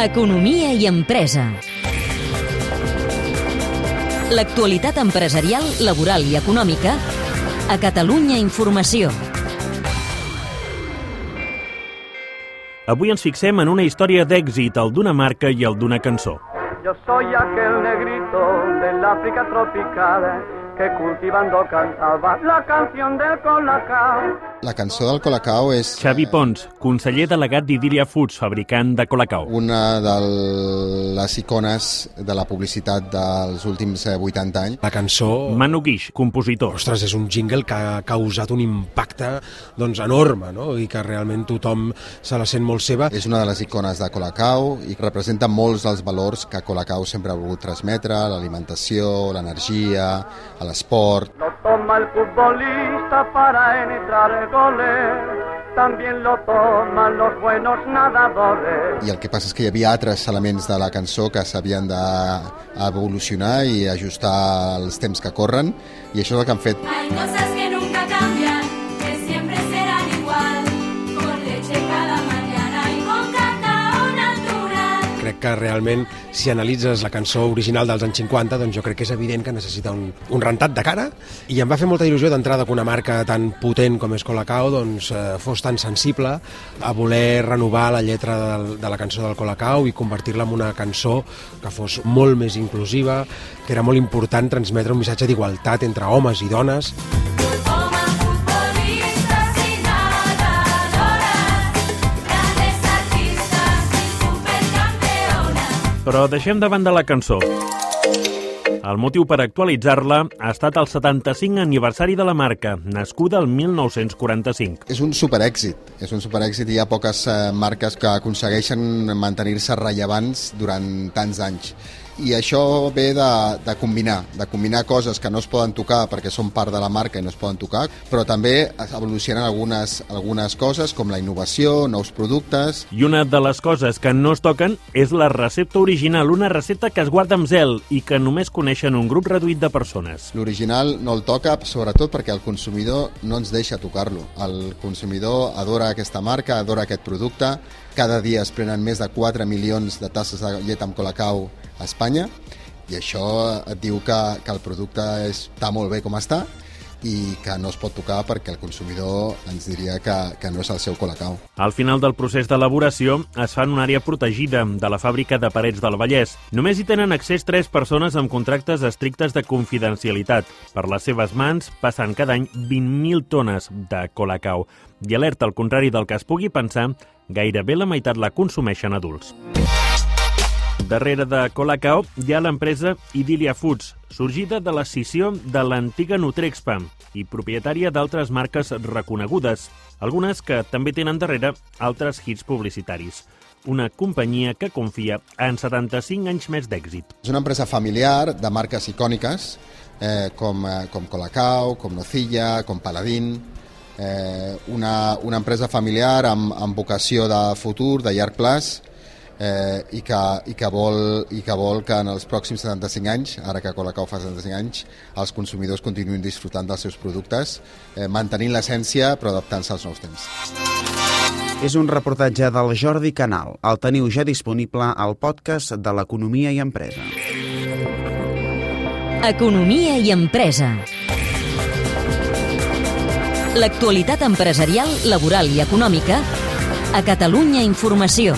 Economia i empresa. L'actualitat empresarial, laboral i econòmica a Catalunya Informació. Avui ens fixem en una història d'èxit, el d'una marca i el d'una cançó. Yo soy aquel negrito del África tropical que cultivando cantaba la canción del colacao. La cançó del Colacao és Xavi Pons, conseller delegat d'Idilia Foods, fabricant de Colacao. una de les icones de la publicitat dels últims eh, 80 anys. La cançó, Manu Guix, compositor. ostres, és un jingle que ha causat un impacte doncs, enorme no? i que realment tothom se la sent molt seva. És una de les icones de Colacao i representa molts dels valors que Colacao sempre ha volgut transmetre, l'alimentació, l'energia, l'esport. Lo toma el futbolista para entrar goles, también lo toman los buenos nadadores. I el que passa és que hi havia altres elements de la cançó que s'havien d'evolucionar i ajustar als temps que corren i això és el que han fet Hay cosas que nunca cambian, que siempre serán Crec que realment, si analitzes la cançó original dels anys 50, doncs jo crec que és evident que necessita un, un rentat de cara i em va fer molta il·lusió d'entrada que una marca tan potent com és Colacao doncs, eh, fos tan sensible a voler renovar la lletra del, de la cançó del Colacao i convertir-la en una cançó que fos molt més inclusiva, que era molt important transmetre un missatge d'igualtat entre homes i dones. Però deixem de banda la cançó. El motiu per actualitzar-la ha estat el 75 aniversari de la marca, nascuda el 1945. És un superèxit, és un superèxit i hi ha poques eh, marques que aconsegueixen mantenir-se rellevants durant tants anys. I això ve de, de combinar, de combinar coses que no es poden tocar perquè són part de la marca i no es poden tocar, però també evolucionen algunes, algunes coses com la innovació, nous productes, I una de les coses que no es toquen és la recepta original, una recepta que es guarda amb zel i que només coneixen un grup reduït de persones. L'original no el toca, sobretot perquè el consumidor no ens deixa tocar-lo. El consumidor adora aquesta marca, adora aquest producte. Cada dia es prenen més de 4 milions de tasses de llet amb colacau a Espanya i això et diu que, que el producte està molt bé com està i que no es pot tocar perquè el consumidor ens diria que, que no és el seu colacau. Al final del procés d'elaboració es fa en una àrea protegida de la fàbrica de Parets del Vallès. Només hi tenen accés tres persones amb contractes estrictes de confidencialitat. Per les seves mans passen cada any 20.000 tones de colacau. I alerta, al contrari del que es pugui pensar, gairebé la meitat la consumeixen adults. Darrere de Colacao hi ha l'empresa Idilia Foods, sorgida de l'escissió de l'antiga Nutrexpa i propietària d'altres marques reconegudes, algunes que també tenen darrere altres hits publicitaris. Una companyia que confia en 75 anys més d'èxit. És una empresa familiar de marques icòniques eh, com, eh, com Colacao, com Nocilla, com Paladín, eh, una, una empresa familiar amb, amb vocació de futur, de llarg plaç, eh, i, que, i, que vol, i que vol que en els pròxims 75 anys, ara que Colacao fa 75 anys, els consumidors continuïn disfrutant dels seus productes, eh, mantenint l'essència però adaptant-se als nous temps. És un reportatge del Jordi Canal. El teniu ja disponible al podcast de l'Economia i Empresa. Economia i empresa. L'actualitat empresarial, laboral i econòmica a Catalunya Informació.